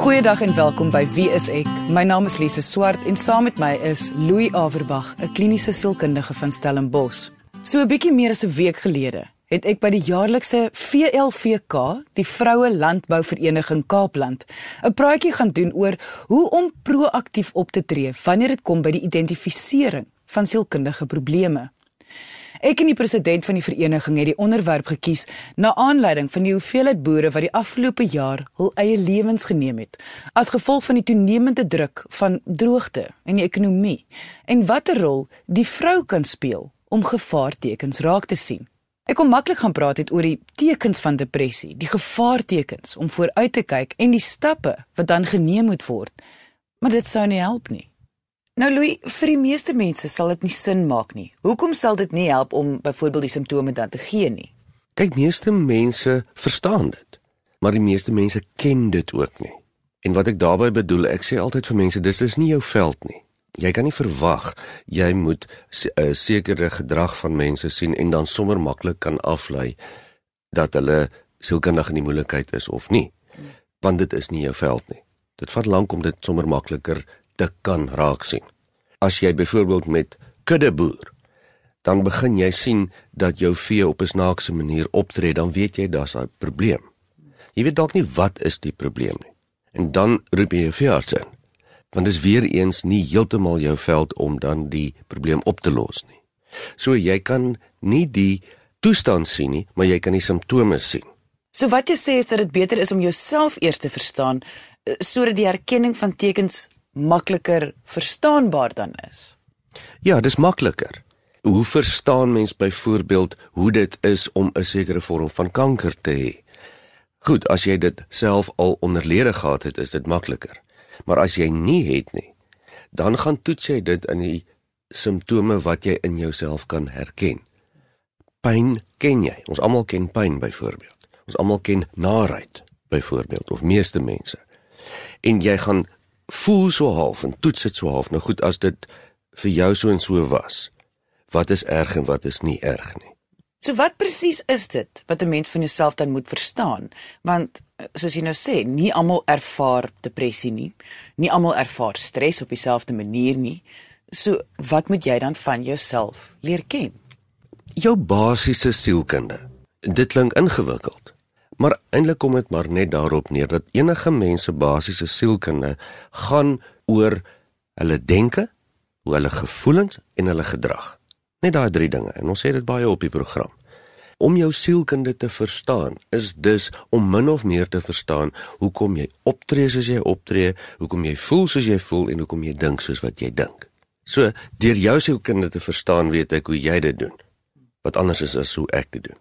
Goeiedag en welkom by Wie is ek? My naam is Lise Swart en saam met my is Louis Averbag, 'n kliniese sielkundige van Stellenbosch. So 'n bietjie meer as 'n week gelede het ek by die jaarlikse VLVK, die Vroue Landbou Vereniging Kaapland, 'n praatjie gaan doen oor hoe om proaktief op te tree wanneer dit kom by die identifisering van sielkundige probleme. Ek en die president van die vereniging het die onderwerp gekies na aanleiding van die hoeveelheid boere wat die afgelope jaar hul eie lewens geneem het as gevolg van die toenemende druk van droogte in die ekonomie en watter rol die vrou kan speel om gevaartekens raak te sien. Ek kom maklik gaan praat het oor die tekens van depressie, die gevaartekens om vooruit te kyk en die stappe wat dan geneem moet word. Maar dit sou nie help nie. Nou Louis, vir die meeste mense sal dit nie sin maak nie. Hoekom sal dit nie help om byvoorbeeld die simptome dan te gee nie? Kyk, meeste mense verstaan dit, maar die meeste mense ken dit ook nie. En wat ek daarmee bedoel, ek sê altyd vir mense, dis is nie jou veld nie. Jy kan nie verwag jy moet 'n sekere gedrag van mense sien en dan sommer maklik kan aflei dat hulle sielkundig in die moeilikheid is of nie. Want dit is nie jou veld nie. Dit vat lank om dit sommer makliker te kan raak sien. As jy byvoorbeeld met kudde boer, dan begin jy sien dat jou vee op 'n snaakse manier optree, dan weet jy daar's 'n probleem. Jy weet dalk nie wat is die probleem nie. En dan roep jy 'n veearts in. Want dit is weer eens nie heeltemal jou veld om dan die probleem op te los nie. So jy kan nie die toestand sien nie, maar jy kan die simptome sien. So wat jy sê is dat dit beter is om jouself eers te verstaan eh, sodat die erkenning van tekens makliker verstaanbaar dan is. Ja, dis makliker. Hoe verstaan mens byvoorbeeld hoe dit is om 'n sekere vorm van kanker te hê? Goed, as jy dit self al onderlede gehad het, is dit makliker. Maar as jy nie het nie, dan gaan toets jy dit in die simptome wat jy in jouself kan herken. Pyn ken jy. Ons almal ken pyn byvoorbeeld. Ons almal ken naarheid byvoorbeeld of meeste mense. En jy gaan voel so half en toets dit so half. Nou goed, as dit vir jou so en so was, wat is erg en wat is nie erg nie? So wat presies is dit wat 'n mens van jouself dan moet verstaan? Want eh, soos jy nou sê, nie almal ervaar depressie nie. Nie almal ervaar stres op dieselfde manier nie. So wat moet jy dan van jouself leer ken? Jou basiese sielkunde. Dit klink ingewikkeld. Maar eintlik kom dit maar net daarop neer dat enige mens se basiese sielkunde gaan oor hulle denke, hoe hulle gevoelens en hulle gedrag. Net daai drie dinge en ons sê dit baie op die program. Om jou sielkunde te verstaan is dus om min of meer te verstaan hoekom jy optree soos jy optree, hoekom jy voel soos jy voel en hoekom jy dink soos wat jy dink. So, deur jou sielkunde te verstaan, weet ek hoe jy dit doen. Wat anders is as hoe ek dit doen.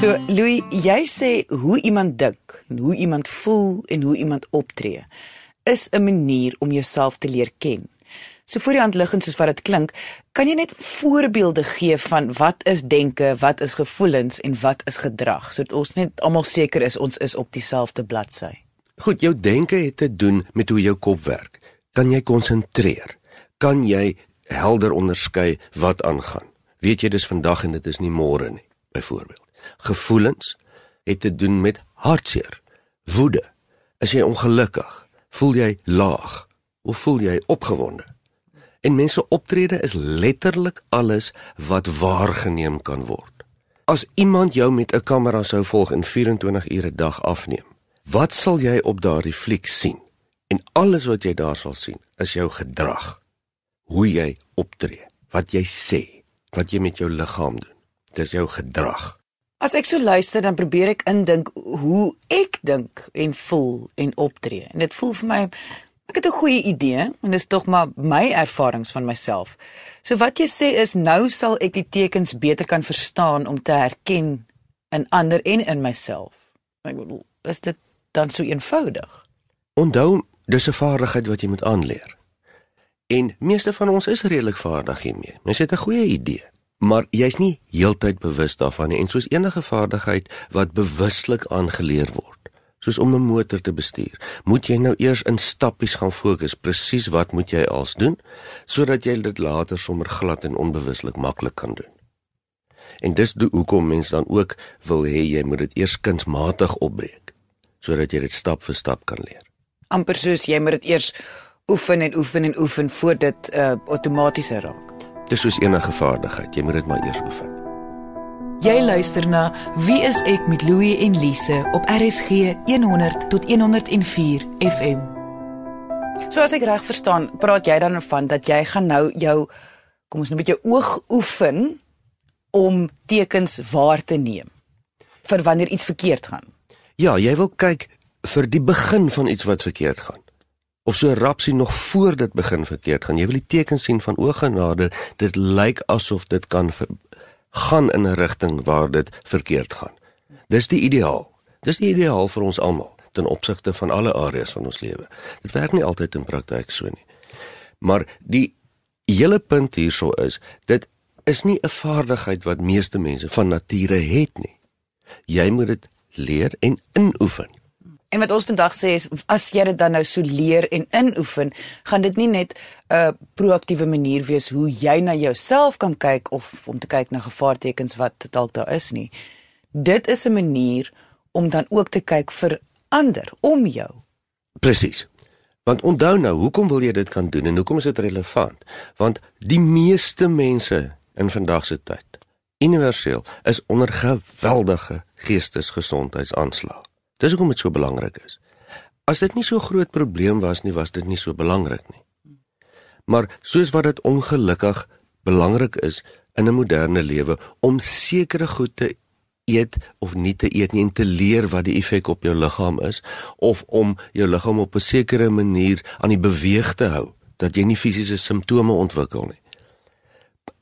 So Louis, jy sê hoe iemand dink hoe iemand voel en hoe iemand optree is 'n manier om jouself te leer ken. So voor die hand liggend soos wat dit klink, kan jy net voorbeelde gee van wat is denke, wat is gevoelens en wat is gedrag sodat ons net almal seker is ons is op dieselfde bladsy. Goed, jou denke het te doen met hoe jou kop werk. Kan jy konsentreer? Kan jy helder onderskei wat aangaan? Weet jy dis vandag en dit is nie môre nie, byvoorbeeld. Gevoelens het te doen met hartseer, woede. Is jy ongelukkig? Voel jy laag? Of voel jy opgewonde? En mense optrede is letterlik alles wat waargeneem kan word. As iemand jou met 'n kamera sou volg en 24 ure 'n dag afneem, wat sal jy op daardie fliek sien? En alles wat jy daar sal sien, is jou gedrag. Hoe jy optree, wat jy sê, wat jy met jou liggaam doen. Dit is jou gedrag. As ek so luister dan probeer ek indink hoe ek dink en voel en optree. En dit voel vir my ek het 'n goeie idee en dis tog maar my ervarings van myself. So wat jy sê is nou sal ek die tekens beter kan verstaan om te herken in ander en in myself. Ek bedoel, is dit dan so eenvoudig? Onthou, dis 'n vaardigheid wat jy moet aanleer. En meeste van ons is redelik vaardig hiermee. Mens het 'n goeie idee maar jy's nie heeltyd bewus daarvan nie en soos enige vaardigheid wat bewuslik aangeleer word soos om 'n motor te bestuur moet jy nou eers in stappies gaan fokus presies wat moet jy als doen sodat jy dit later sommer glad en onbewuslik maklik kan doen En dis hoekom mense dan ook wil hê jy moet dit eers kunsmatig opbreek sodat jy dit stap vir stap kan leer. amper soos jy moet dit eers oefen en oefen en oefen voordat dit uh, outomaties raak. Dis soos enige vaardigheid, jy moet dit maar eers oefen. Jy luister na Wie is ek met Louie en Lise op RSG 100 tot 104 FM. So as ek reg verstaan, praat jy dan van dat jy gaan nou jou kom ons noem dit jou oog oefen om tekens waar te neem vir wanneer iets verkeerd gaan. Ja, jy wil kyk vir die begin van iets wat verkeerd gaan. Of so rapsie nog voor dit begin verkeerd gaan. Jy wil die tekens sien van o genade, dit lyk asof dit kan ver, gaan in 'n rigting waar dit verkeerd gaan. Dis die ideaal. Dis die ideaal vir ons almal ten opsigte van alle areas van ons lewe. Dit werk nie altyd in praktyk so nie. Maar die hele punt hierso is, dit is nie 'n vaardigheid wat meeste mense van nature het nie. Jy moet dit leer en inoefen. En wat ons vandag sê is as jy dit dan nou so leer en inoefen, gaan dit nie net 'n proaktiewe manier wees hoe jy na jouself kan kyk of om te kyk na gevaartekens wat dalk daar is nie. Dit is 'n manier om dan ook te kyk vir ander om jou. Presies. Want onthou nou, hoekom wil jy dit kan doen en hoekom is dit relevant? Want die meeste mense in vandag se tyd, universeel, is onder geweldige geestesgesondheidsaanslag. Dis hoekom dit so belangrik is. As dit nie so groot probleem was nie, was dit nie so belangrik nie. Maar soos wat dit ongelukkig belangrik is in 'n moderne lewe om sekere goed te eet of nie te eet nie en te leer wat die effek op jou liggaam is of om jou liggaam op 'n sekere manier aan die beweeg te hou dat jy nie fisiese simptome ontwikkel nie.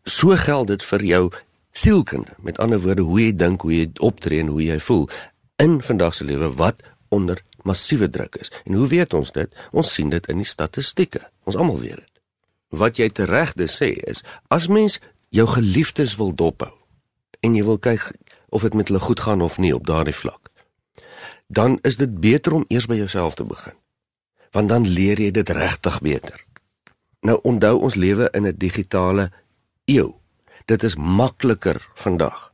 So geld dit vir jou sielkunde. Met ander woorde, hoe jy dink, hoe jy optree en hoe jy voel in vandag se lewe wat onder massiewe druk is. En hoe weet ons dit? Ons sien dit in die statistieke. Ons almal weet dit. Wat jy teregde sê is, as mens jou geliefdes wil dophou en jy wil kyk of dit met hulle goed gaan of nie op daardie vlak, dan is dit beter om eers by jouself te begin. Want dan leer jy dit regtig beter. Nou onthou ons lewe in 'n digitale eeu. Dit is makliker vandag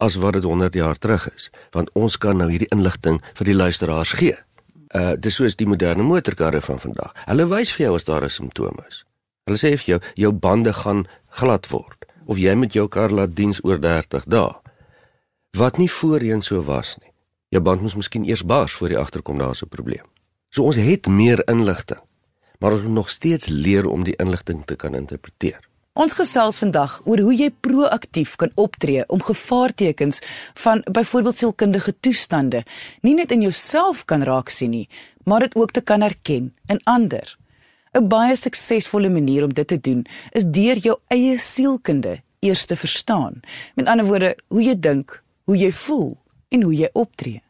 as wat dit 100 jaar terug is, want ons kan nou hierdie inligting vir die luisteraars gee. Uh dis soos die moderne motorkarre van vandag. Hulle wys vir jou as daar 'n simptoom is. Hulle sê vir jou jou bande gaan glad word of jy met jou kar laat diens oor 30 dae. Wat nie voorheen so was nie. Jou band moes miskien eers bars voor jy agterkom daar's 'n probleem. So ons het meer inligting, maar ons moet nog steeds leer om die inligting te kan interpreteer. Ons gesels vandag oor hoe jy proaktief kan optree om gevaartekens van byvoorbeeld sielkundige toestande nie net in jouself kan raak sien nie, maar dit ook te kan herken in ander. 'n Baie suksesvolle manier om dit te doen is deur jou eie sielkunde eers te verstaan. Met ander woorde, hoe jy dink, hoe jy voel en hoe jy optree.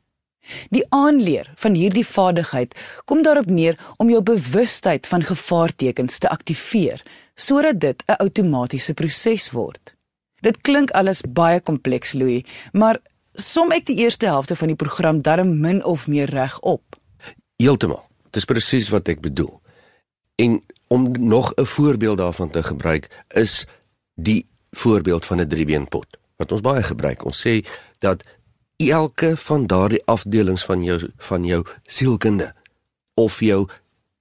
Die aanleer van hierdie vaardigheid kom daarop neer om jou bewustheid van gevaartekens te aktiveer sodat dit 'n outomatiese proses word. Dit klink alles baie kompleks, Louis, maar som ek die eerste helfte van die program darm min of meer reg op. Heeltemal. Dis presies wat ek bedoel. En om nog 'n voorbeeld daarvan te gebruik is die voorbeeld van 'n driebeenpot wat ons baie gebruik. Ons sê dat elke van daardie afdelings van jou van jou sielkunde of jou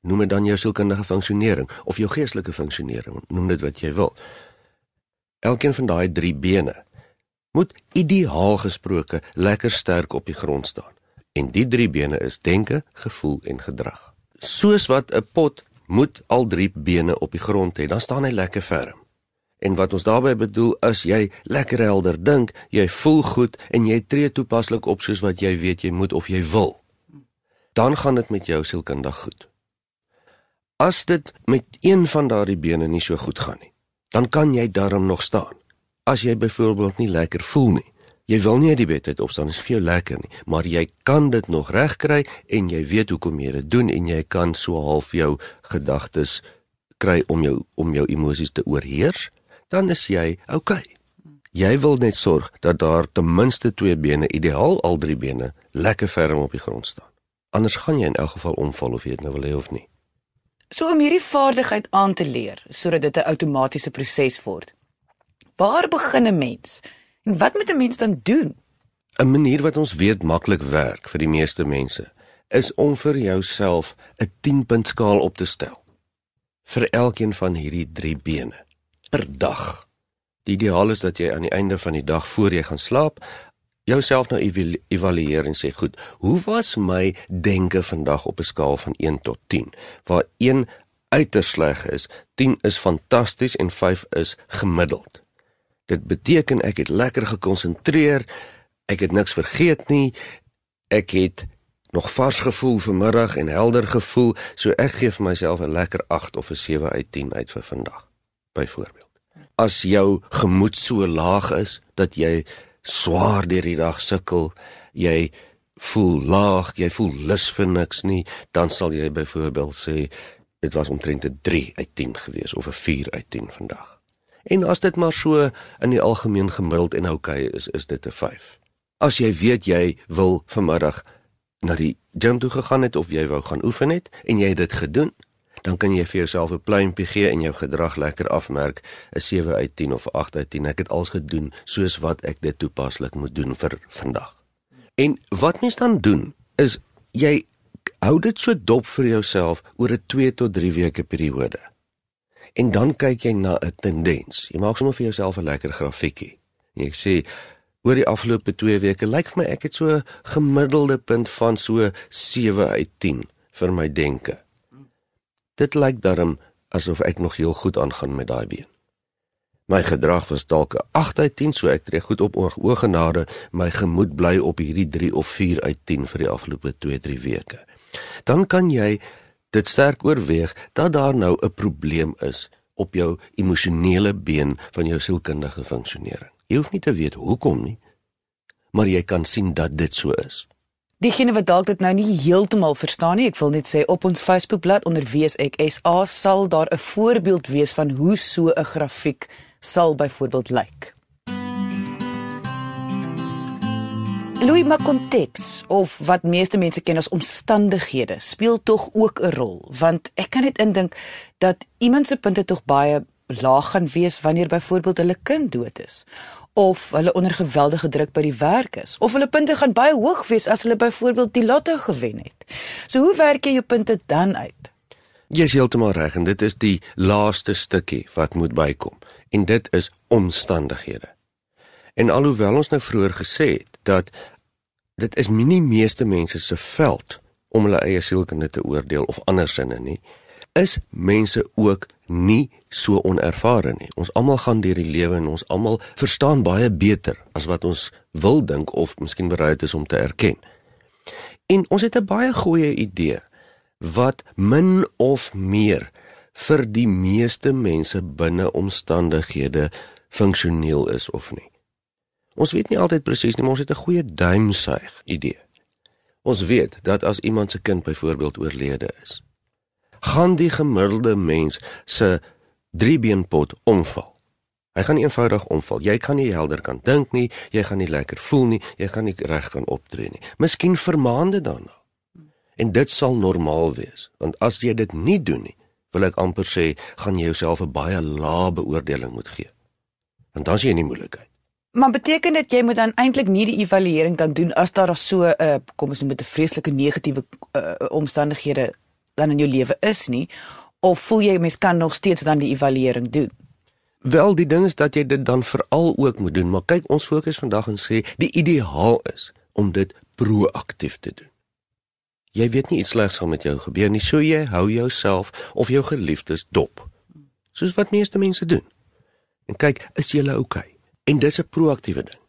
noem dit dan jou sielkundige funksionering of jou geestelike funksionering, noem dit wat jy wil. Elkeen van daai drie bene moet ideaal gesproke lekker sterk op die grond staan. En die drie bene is denke, gevoel en gedrag. Soos wat 'n pot moet al drie bene op die grond hê, dan staan hy lekker ferm. En wat ons daarmee bedoel is jy lekker helder dink, jy voel goed en jy tree toepaslik op soos wat jy weet jy moet of jy wil. Dan gaan dit met jou sielkundig goed. As dit met een van daardie bene nie so goed gaan nie, dan kan jy darm nog staan. As jy byvoorbeeld nie lekker voel nie, jy wil nie uit die bed uit opstaan, is vir jou lekker nie, maar jy kan dit nog regkry en jy weet hoekom jy dit doen en jy kan so half jou gedagtes kry om jou om jou emosies te oorheers dan is jy. Okay. Jy wil net sorg dat daar ten minste twee bene, ideaal al drie bene, lekker ferm op die grond staan. Anders gaan jy in elk geval omval of jy dit nou wil hê of nie. So om hierdie vaardigheid aan te leer sodat dit 'n outomatiese proses word. Waar begin 'n mens? En wat moet 'n mens dan doen? 'n Manier wat ons weet maklik werk vir die meeste mense is om vir jouself 'n 10-punt skaal op te stel vir elkeen van hierdie 3 bene per dag. Die ideaal is dat jy aan die einde van die dag voor jy gaan slaap jouself nou evalueer en sê goed, hoe was my denke vandag op 'n skaal van 1 tot 10 waar 1 uiters sleg is, 10 is fantasties en 5 is gemiddeld. Dit beteken ek het lekker gekonsentreer, ek het niks vergeet nie, ek het nog vars gevoel vanmiddag en helder gevoel, so ek gee vir myself 'n lekker 8 of 'n 7 uit 10 uit vir vandag. Byvoorbeeld. As jou gemoed so laag is dat jy swaar deur die dag sukkel, jy voel laag, jy voel lus vir niks nie, dan sal jy byvoorbeeld sê dit was omtrent 'n 3 uit 10 gewees of 'n 4 uit 10 vandag. En as dit maar so in die algemeen gemiddeld en oukei okay is, is dit 'n 5. As jy weet jy wil vanmiddag na die gym toe gegaan het of jy wou gaan oefen het en jy het dit gedoen, dan kan jy vir jouself 'n pluimpie gee en jou gedrag lekker afmerk, 'n 7 uit 10 of 'n 8 uit 10. Ek het alles gedoen soos wat ek dit toepaslik moet doen vir vandag. En wat mens dan doen is jy hou dit so dop vir jouself oor 'n 2 tot 3 weke periode. En dan kyk jy na 'n tendens. Jy maak sommer vir jouself 'n lekker grafiekie. Jy sê oor die afgelope 2 weke lyk vir my ek het so 'n gemiddelde punt van so 7 uit 10 vir my denke. Dit lyk darm asof ek nog heel goed aangaan met daai been. My gedrag was dalk 'n 8 uit 10, so ek tree goed op oorgenade, my gemoed bly op hierdie 3 of 4 uit 10 vir die afgelope 2-3 weke. Dan kan jy dit sterk oorweeg dat daar nou 'n probleem is op jou emosionele been van jou sielkundige funksionering. Jy hoef nie te weet hoekom nie, maar jy kan sien dat dit so is. Diegene wat dalk dit nou nie heeltemal verstaan nie, ek wil net sê op ons Facebookblad onder WSXA sal daar 'n voorbeeld wees van hoe so 'n grafiek sal byvoorbeeld lyk. Louis maar konteks of wat meeste mense ken as omstandighede speel tog ook 'n rol want ek kan net indink dat iemand se punte tog baie laag gaan wees wanneer byvoorbeeld hulle kind dood is of hulle onder geweldige druk by die werk is of hulle punte gaan baie hoog wees as hulle byvoorbeeld die lotto gewen het. So hoe werk jy jou punte dan uit? Jy is heeltemal reg en dit is die laaste stukkie wat moet bykom en dit is omstandighede. En alhoewel ons nou vroeër gesê het dat dit is minie meeste mense se veld om hulle eie sielkunde te oordeel of andersinne nie, is mense ook nie so onervare nie. Ons almal gaan deur die lewe en ons almal verstaan baie beter as wat ons wil dink of miskien bereid is om te erken. En ons het 'n baie goeie idee wat min of meer vir die meeste mense binne omstandighede funksioneel is of nie. Ons weet nie altyd presies nie, maar ons het 'n goeie duimsuig idee. Ons weet dat as iemand se kind byvoorbeeld oorlede is, gaan die gemiddelde mens se driebeenpot omval. Hy gaan eenvoudig omval. Jy kan nie helder kan dink nie, jy gaan nie lekker voel nie, jy gaan nie reg kan optree nie. Miskien vir maande daarna. En dit sal normaal wees, want as jy dit nie doen nie, wil ek amper sê, gaan jy jouself 'n baie lae beoordeling moet gee. Want dan is jy in die moeilikheid. Maar beteken dit jy moet dan eintlik nie die evaluering dan doen as daar so 'n uh, kom ons noem dit 'n vreeslike negatiewe uh, omstandighede dan in jou lewe is nie of voel jy mens kan nog steeds dan die evaluering doen? Wel, die ding is dat jy dit dan veral ook moet doen, maar kyk, ons fokus vandag en sê die ideaal is om dit proaktief te doen. Jy weet nie iets slegs gaan met jou gebeur nie, so jy hou jouself of jou geliefdes dop. Soos wat meeste mense doen. En kyk, is jy oukei? Okay? En dis 'n proaktiewe ding.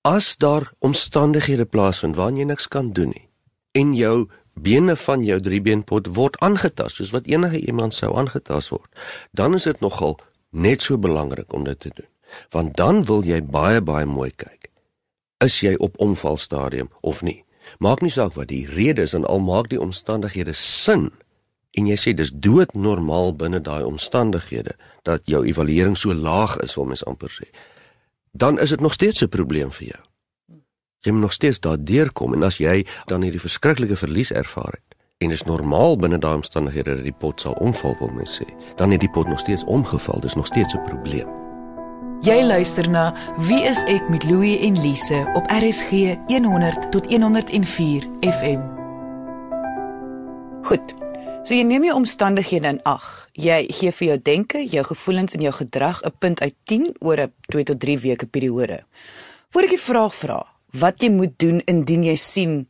As daar omstandighede plaasvind waarin jy niks kan doen nie en jou bene van jou driebeenpot word aangetast soos wat enige iemand sou aangetast word, dan is dit nogal net so belangrik om dit te doen. Want dan wil jy baie baie mooi kyk. Is jy op omvalstadium of nie? Maak nie saak wat die rede is en al maak die omstandighede sin en jy sê dis doodnormaal binne daai omstandighede dat jou evaluering so laag is, wil mens amper sê. Dan is dit nog steeds 'n probleem vir jou jy moet nog steeds daardeur kom en as jy dan hierdie verskriklike verlies ervaar het en dit is normaal binne daai omstandighede dat die pot sal omval wil mens sê dan het die pot nog steeds omgeval dis nog steeds 'n probleem Jy luister na Wie is ek met Louie en Lise op RSG 100 tot 104 FM. Goed. So jy neem jou omstandighede in ag. Jy gee vir jou denke, jou gevoelens en jou gedrag 'n punt uit 10 oor 'n 2 tot 3 weke periode. Voor ek die vraag vra, wat jy moet doen indien jy sien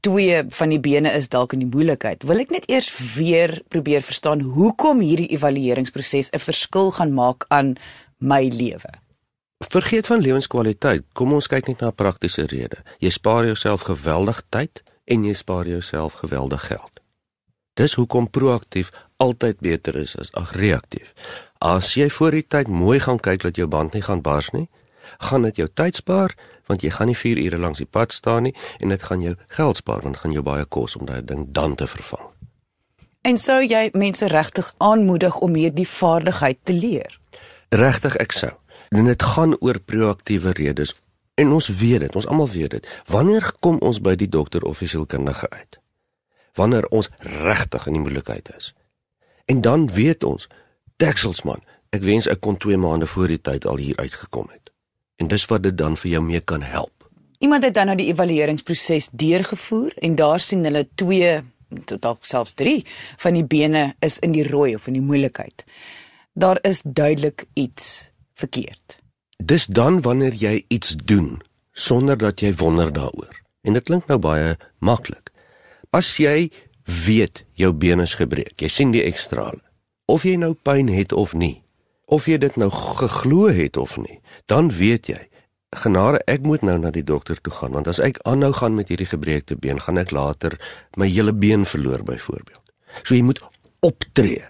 twee van die bene is dalk in die moeilikheid. Wil ek net eers weer probeer verstaan hoekom hierdie evalueringsproses 'n verskil gaan maak aan my lewe. Vergeet van lewenskwaliteit. Kom ons kyk net na 'n praktiese rede. Jy spaar jouself geweldig tyd en jy spaar jouself geweldig geld. Dis hoekom proaktief altyd beter is as ag reaktief. As jy voor die tyd mooi gaan kyk dat jou band nie gaan bars nie, gaan dit jou tyd spaar want jy gaan nie 4 ure langs die pad staan nie en dit gaan jou geld spaar want gaan jou baie kos om daai ding dan te vervang. En sou jy mense regtig aanmoedig om hierdie vaardigheid te leer? Regtig ek sou. En dit gaan oor proaktiewe redes en ons weet dit, ons almal weet dit. Wanneer kom ons by die dokter of die sielkundige uit? Wanneer ons regtig in die moeilikheid is. En dan weet ons, Dekselsman, ek wens ek kon 2 maande voor die tyd al hier uitgekom het. En dis wat dit dan vir jou mee kan help. Iemand het dan nou die evalueringsproses deurgevoer en daar sien hulle 2 tot dalk selfs 3 van die bene is in die rooi of in die moeilikheid daar is duidelik iets verkeerd. Dis dan wanneer jy iets doen sonder dat jy wonder daaroor. En dit klink nou baie maklik. As jy weet jou been is gebreek, jy sien die ekstrale. Of jy nou pyn het of nie, of jy dit nou geglo het of nie, dan weet jy, genade, ek moet nou na die dokter toe gaan want as ek aanhou gaan met hierdie gebreekte been, gaan ek later my hele been verloor byvoorbeeld. So jy moet optree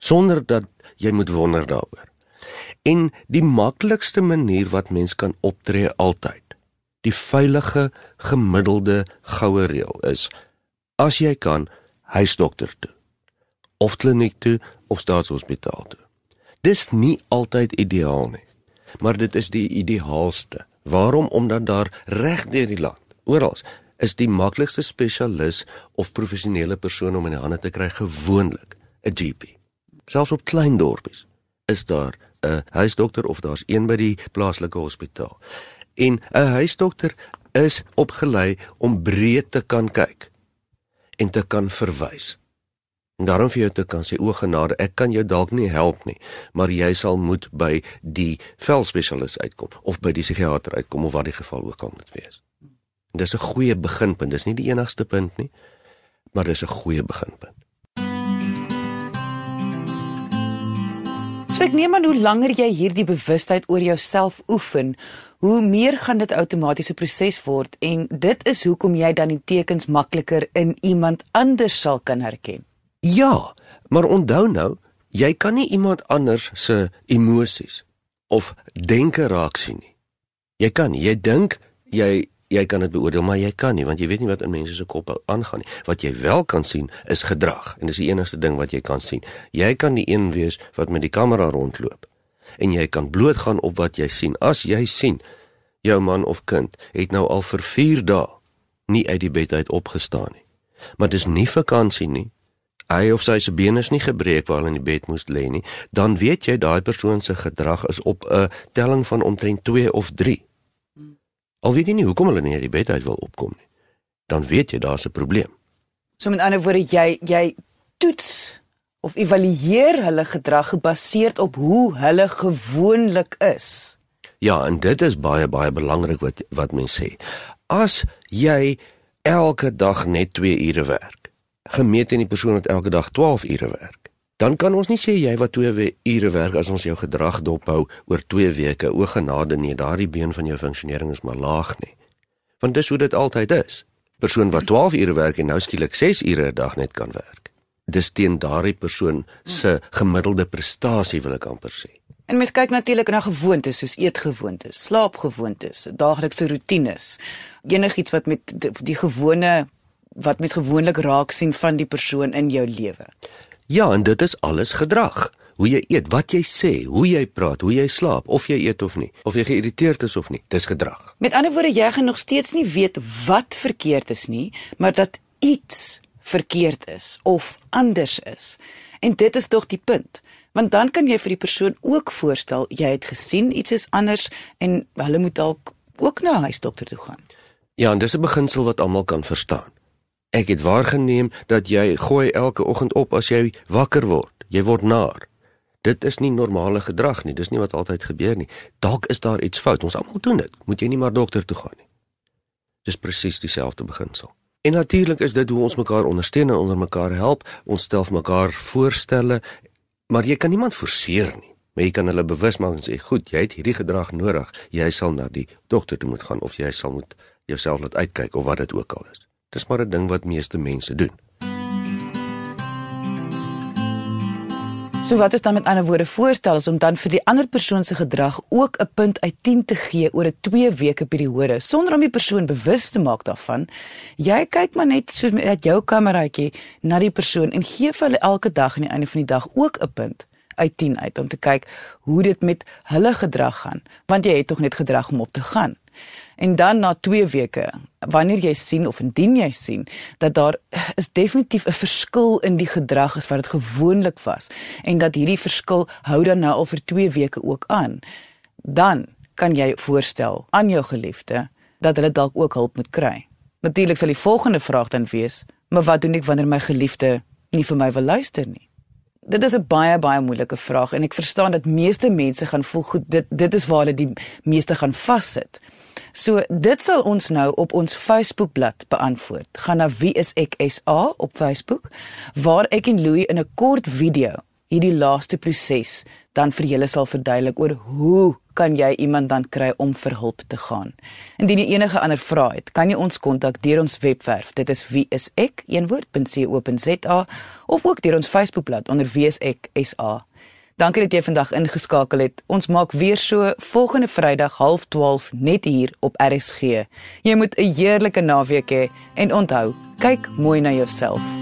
sonder dat jy moet wonder daaroor. En die maklikste manier wat mens kan optree altyd, die veilige gemiddelde goue reël is as jy kan huisdokter toe of kliniek toe of staatshospitaal toe. Dis nie altyd ideaal nie, maar dit is die ideaalste. Waarom? Omdat daar reg deur die land, oral is die maklikste spesialis of professionele persoon om in die hande te kry gewoonlik 'n GP selfs op klein dorpies is daar 'n huisdokter of daar's een by die plaaslike hospitaal. En 'n huisdokter is opgelei om breed te kan kyk en te kan verwys. En daarom vir jou te kan sê o genade, ek kan jou dalk nie help nie, maar jy sal moet by die velspesialis uitkom of by die psigiater uitkom of wat die geval ook al moet wees. En dis 'n goeie beginpunt. Dis nie die enigste punt nie, maar dis 'n goeie beginpunt. So ek neem aan hoe langer jy hierdie bewustheid oor jouself oefen, hoe meer gaan dit outomatiese proses word en dit is hoekom jy dan die tekens makliker in iemand anders sal kan herken. Ja, maar onthou nou, jy kan nie iemand anders se emosies of denke raak sien nie. Jy kan, jy dink jy jy kan dit beoordeel, maar jy kan nie want jy weet nie wat in mense se koppe aangaan nie. Wat jy wel kan sien is gedrag en dis die enigste ding wat jy kan sien. Jy kan die een wees wat met die kamera rondloop en jy kan blootgaan op wat jy sien. As jy sien jou man of kind het nou al vir 4 dae nie uit die bed uit opgestaan nie. Maar dis nie vakansie nie. Hy of sy se bene is nie gebreek waar hulle in die bed moes lê nie, dan weet jy daai persoon se gedrag is op 'n telling van omtrent 2 of 3. Al weet jy nie hoekom hulle nie uit die bed uit wil opkom nie, dan weet jy daar's 'n probleem. So met ander woorde jy jy toets of evalueer hulle gedrag gebaseer op hoe hulle gewoonlik is. Ja, en dit is baie baie belangrik wat wat mense sê. As jy elke dag net 2 ure werk, gemeet in die persoon wat elke dag 12 ure werk, dan kan ons nie sê jy wat 2 ure werk as ons jou gedrag dophou oor 2 weke. O genade nee, daardie been van jou funksionering is maar laag nie. Want dis hoe dit altyd is. Persoon wat 12 ure werk en nou skielik 6 ure 'n dag net kan werk. Dis teen daardie persoon se gemiddelde prestasie wil ek amper sê. En mens kyk natuurlik na gewoontes soos eetgewoontes, slaapgewoontes, daaglikse rotines. Enigiets wat met die gewone wat met gewoonlik raak sien van die persoon in jou lewe. Ja, en dit is alles gedrag. Hoe jy eet, wat jy sê, hoe jy praat, hoe jy slaap, of jy eet of nie, of jy geïrriteerd is of nie, dis gedrag. Met ander woorde, jy gaan nog steeds nie weet wat verkeerd is nie, maar dat iets verkeerd is of anders is. En dit is tog die punt. Want dan kan jy vir die persoon ook voorstel jy het gesien iets is anders en hulle moet dalk ook na 'n huisdokter toe gaan. Ja, en dis 'n beginsel wat almal kan verstaan. Ek het waargeneem dat jy gooi elke oggend op as jy wakker word. Jy word naar. Dit is nie normale gedrag nie. Dis nie wat altyd gebeur nie. Dalk is daar iets fout. Ons almal doen dit. Moet jy nie maar dokter toe gaan nie. Dis presies dieselfde beginsel. En natuurlik is dit hoe ons mekaar ondersteun en onder mekaar help. Ons stel vir mekaar voorstelle, maar jy kan niemand forceer nie. Maar jy kan hulle bewus maak en sê, "Goed, jy het hierdie gedrag nodig. Jy sal na die dokter toe moet gaan of jy sal moet jouself laat uitkyk of wat dit ook al is." Dis maar 'n ding wat meeste mense doen. So wat is dan met ander woorde voorstel is om dan vir die ander persoon se gedrag ook 'n punt uit 10 te gee oor 'n 2 weke periode sonder om die persoon bewus te maak daarvan. Jy kyk maar net soos met jou kameraatjie na die persoon en gee vir hulle elke dag aan die einde van die dag ook 'n punt uit 10 uit om te kyk hoe dit met hulle gedrag gaan want jy het tog net gedrag om op te gaan. En dan na 2 weke, wanneer jy sien of indien jy sien dat daar is definitief 'n verskil in die gedrag as wat dit gewoonlik was en dat hierdie verskil hou dan nou al vir 2 weke ook aan, dan kan jy voorstel aan jou geliefde dat hulle dalk ook hulp moet kry. Natuurlik sal die volgende vraag dan wees, maar wat doen ek wanneer my geliefde nie vir my wil luister nie? Dit is 'n baie baie moeilike vraag en ek verstaan dat meeste mense gaan voel goed dit dit is waar hulle die meeste gaan vassit. So dit sal ons nou op ons Facebookblad beantwoord. Gaan na wie is ek SA op Facebook waar ek en Louie in 'n kort video hierdie laaste proses dan vir julle sal verduidelik oor hoe kan jy iemand dan kry om vir hulp te gaan. Indien jy enige ander vrae het, kan jy ons kontak deur ons webwerf. Dit is wie is ek een woord.co.za of ook deur ons Facebookblad onder wie is ek SA. Dankie dat jy vandag ingeskakel het. Ons maak weer so volgende Vrydag 12:30 net hier op RSG. Jy moet 'n heerlike naweek hê en onthou, kyk mooi na jouself.